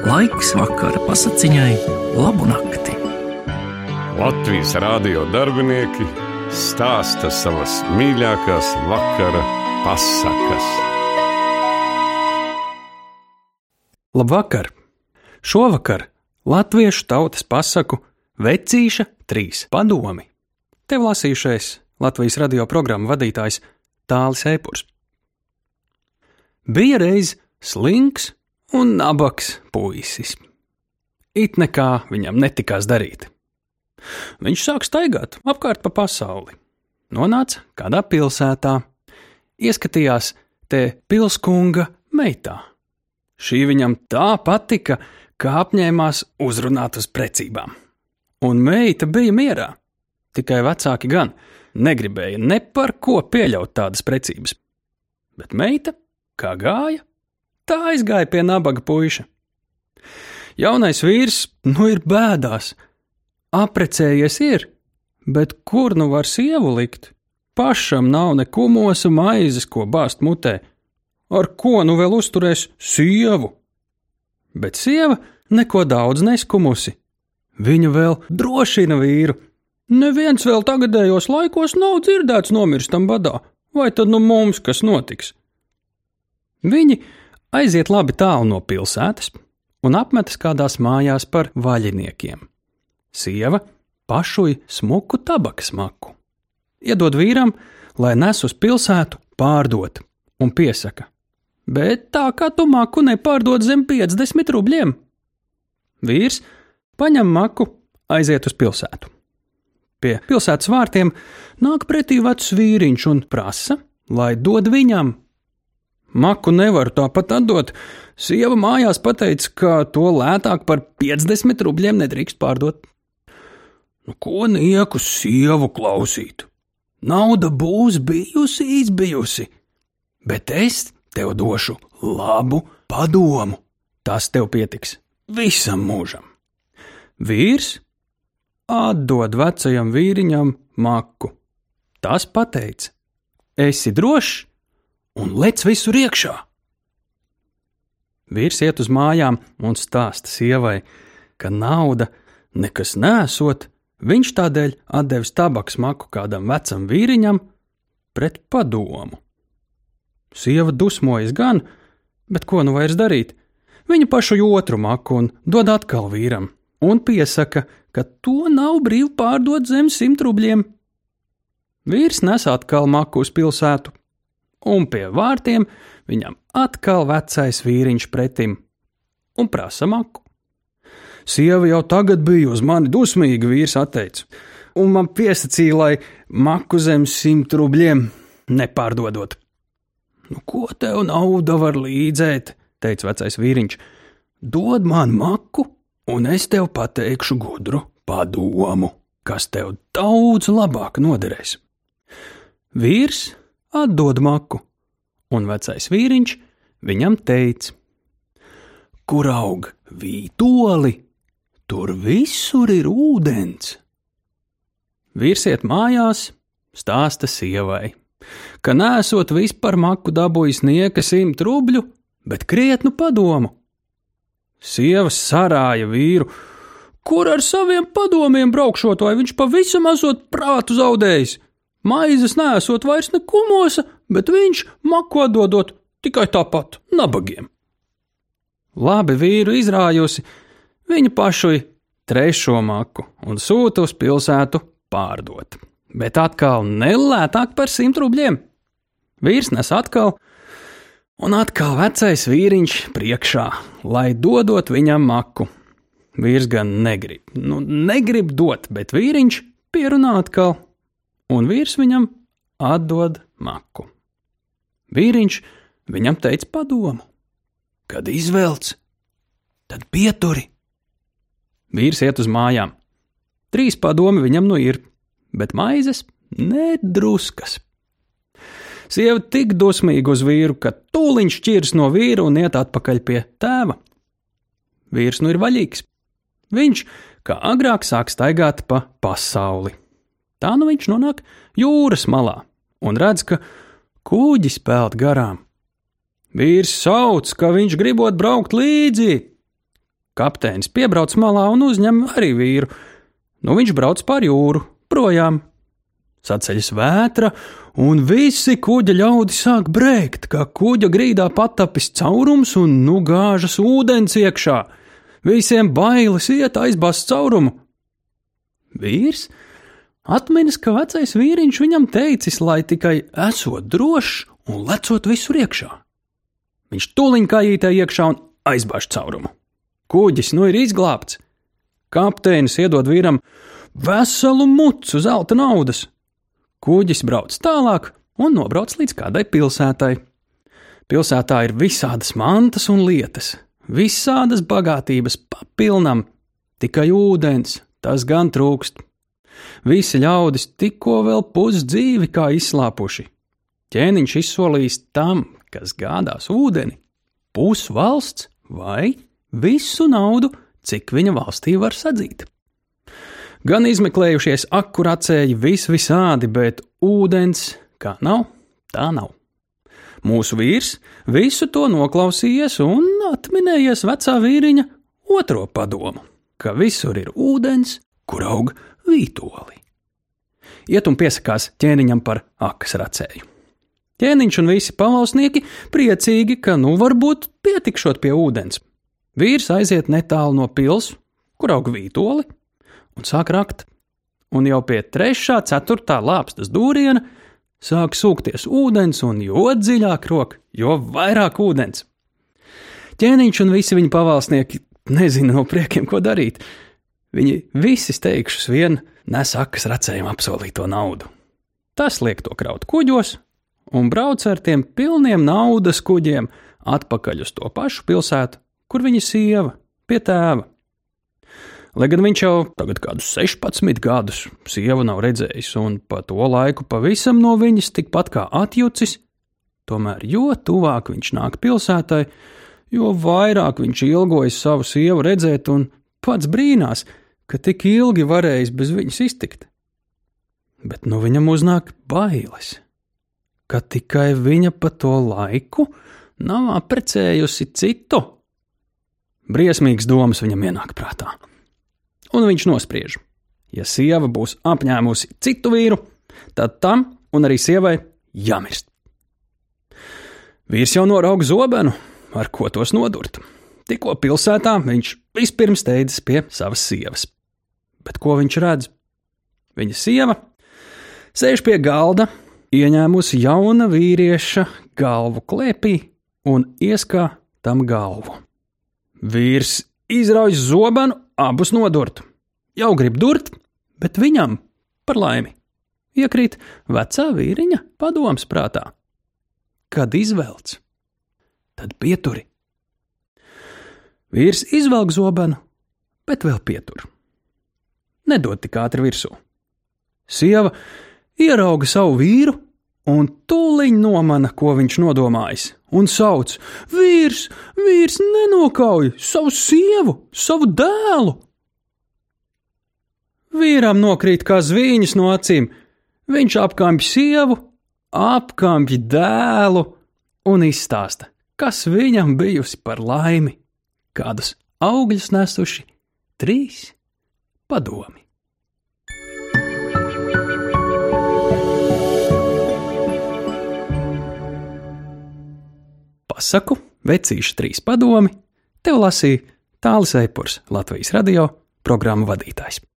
Laiks vakara pasakiņai, labu nakti. Latvijas rādio darbinieki stāsta savas mīļākās vakara pasakas. Labvakar! Šovakar latviešu tautas pasaku Vecīša trīs padomi. Tev lasījušais Latvijas radio programmu vadītājs Tālis Eipurs. Bija reiz slinks un nabaks puisis. It nekā viņam netikās darīt. Viņš sāk staigāt apkārt pa pasauli. Nonāca kādā pilsētā, ieskatījās te pilskunga meitā. Šī viņam tā patika, ka apņēmās uzrunāt uz precībām. Un meita bija mierā, tikai vecāki gan negribēja ne par ko pieļaut tādas precības. Bet meita, kā gāja, tā aizgāja pie nabaga puiša. Jaunais vīrs nu ir bēdās, aprecējies ir, bet kur nu var sievu likt? Pašam nav ne kumosa maizes, ko bāzt mutē. Ar ko nu vēl uzturēs sievu? Bet sieva neko daudz neskumusi. Viņa vēl drošina vīru. Neviens vēl tagadējos laikos nav dzirdēts nomirstam badā, vai tad nu mums kas notiks? Viņi aiziet labi tālu no pilsētas un apmetas kādās mājās par vaļiniekiem. Sieva pašuj smuku tabakas maku. Iedod vīram, lai nes uz pilsētu pārdot, un piesaka: Bet tā kā tu maku nepārdod zem 50 rubļiem. Vīrs paņem maku, aiziet uz pilsētu. Pie pilsētas vārtiem nāk pretī vecs vīriņš un prasa, lai dod viņam Maku nevaru tāpat atdot. Sieva mājās pateica, ka to lētāk par 50 rubļiem nedrīkst pārdot. Nu, ko nieku sievu klausīt? Nauda būs bijusi izbijusi, bet es tev došu labu padomu. Tas tev pietiks visam mūžam. Vīrs atdod vecajam vīriņam maku. Tas pateica: Esi drošs, un lec visur iekšā. Vīrs iet uz mājām un stāsta sievai, ka nauda nekas nesot, viņš tādēļ devis tabaks maku kādam vecam vīriņam pret padomu. Sieva dusmojas gan, bet ko nu vairs darīt? Viņa pašu otru maku un dod atkal vīram, un piesaka, ka to nav brīvi pārdot zem simt rubļiem. Vīrs nes atkal maku uz pilsētu, un pie vārtiem viņam atkal vecais vīriņš pretim un prasa maku. Sieva jau tagad bija uz mani dusmīga, vīrs atteica, un man piesacīja, lai maku zem simt rubļiem nepārdodot. Nu, ko tev nauda var līdzēt? teica vecais vīriņš. Dod man maku, un es tev pateikšu gudru padomu, kas tev daudz labāk noderēs. Vīrs atdod maku, un vecais vīriņš viņam teica: Kur aug vītoli, tur visur ir ūdens. Vīrs iet mājās, stāsta sievai, ka nesot vispār maku dabūjis nieka simt rubļu, bet krietnu padomu. Sieva sarāja vīru, kur ar saviem padomiem braukšot, vai viņš pavisam esot prātu zaudējis. Maizes nesot vairs nekumosa, bet viņš maku atdodot tikai tāpat nabagiem. Labi vīru izrājusi, viņa pašui trešo maku un sūta uz pilsētu pārdot, bet atkal nelētāk par simt rubļiem. Vīrs nes atkal, un atkal vecais vīriņš priekšā, lai dodot viņam maku. Vīrs gan negrib, nu, negrib dot, bet vīriņš pierunā atkal un vīrs viņam atdod maku. Vīriņš viņam teica padomu, kad izvelc, tad pieturi. Vīrs iet uz mājām. Trīs padomi viņam nu ir, bet maizes nedruskas. Sieva tik dusmīga uz vīru, ka tūliņš šķirs no vīra un iet atpakaļ pie tēva. Vīrs nu ir vaļīgs. Viņš, kā agrāk, sāk staigāt pa pasauli. Tā nu viņš nonāk jūras malā un redz, ka kūģis peld garām. Vīrs sauc, ka viņš gribot braukt līdzi. Kapteinis piebrauc malā un uzņem arī vīru. Nu, viņš brauc pār jūru, projām. Saceļas vētra, un visi kuģa ļaudi sāk brēkt, kā kuģa grīdā patapis caurums un nu gāžas ūdens iekšā. Visiem bailes iet aizbāzt caurumu. Vīrs atminas, ka vecais vīriņš viņam teicis, lai tikai esot drošs un lecot visur iekšā. Viņš tuliņ kājītē iekšā un aizbāž caurumu. Kuģis nu ir izglābts. Kapteinis iedod vīram veselu mucu zelta naudas. Kuģis brauc tālāk un nobrauc līdz kādai pilsētai. Pilsētā ir visādas mantas un lietas, visādas bagātības papilnam, tikai ūdens, tas gan trūkst. Visi ļaudis tikko vēl pusdzīvi kā izslāpuši. Ķēniņš izsolījis tam, kas gādās ūdeni, pusvalsts vai visu naudu, cik viņa valstī var sadzīt. Gan izmeklējušies akurācēji vis visādi, bet ūdens kā nav, tā nav. Mūsu vīrs visu to noklausījies un atminējies vecā vīriņa otro padomu, ka visur ir ūdens, kur aug vītoli. Iet un piesakās ķēniņam par akas racēju. Ķēniņš un visi pavalsnieki priecīgi, ka nu varbūt pietikšot pie ūdens. Vīrs aiziet netālu no pils, kur aug vītoli, un sāk rakt. Un jau pie trešā, ceturtā lāpstas dūriena sāk sūkties ūdens, un jo dziļāk rok, jo vairāk ūdens. Ķēniņš un visi viņa pavalsnieki nezina no priekiem, ko darīt. Viņi visi steigšus vien nes akas racējiem apsolīto naudu. Tas liek to kraut kuģos un brauc ar tiem pilniem naudas kuģiem atpakaļ uz to pašu pilsētu, kur viņa sieva pie tēva. Lai gan viņš jau tagad kādus 16 gadus sievu nav redzējis, un pa to laiku pavisam no viņas tikpat kā atjucis, tomēr jo tuvāk viņš nāk pilsētai, jo vairāk viņš ilgojas savu sievu redzēt, un pats brīnās, ka tik ilgi varējis bez viņas iztikt. Bet nu viņam uznāk bailes, ka tikai viņa pa to laiku nav apprecējusi citu. Briesmīgas domas viņam ienāk prātā, un viņš nospriež, ja sieva būs apņēmusi citu vīru, tad tam un arī sievai jāmirst. Vīrs jau norauga zobenu, ar ko tos nodurt. Tikko pilsētā viņš vispirms steidzas pie savas sievas bet ko viņš redz? Viņa sieva sēž pie galda, ieņēmusi jauna vīrieša galvu klēpī un ieskā tam galvu. Vīrs izrauj zobenu, abus nodurt. Jau grib durt, bet viņam, par laimi, iekrīt vecā vīriņa padoms prātā. Kad izvelc, tad pieturi. Vīrs izvelk zobenu, bet vēl pietur nedod tik ātri virsū. Sieva ierauga savu vīru un tūliņ nomana, ko viņš nodomājis, un sauc: Vīrs, vīrs nenokauj savu sievu, savu dēlu! Vīram nokrīt kā zvīņas no acīm, viņš apkāpj sievu, apkāpj dēlu un izstāsta, kas viņam bijusi par laimi, kādus augļus nesuši trīs padomi. Pasaku, vecīšu trīs padomi, tev lasīja Tālis Eipurs, Latvijas radio programmu vadītājs.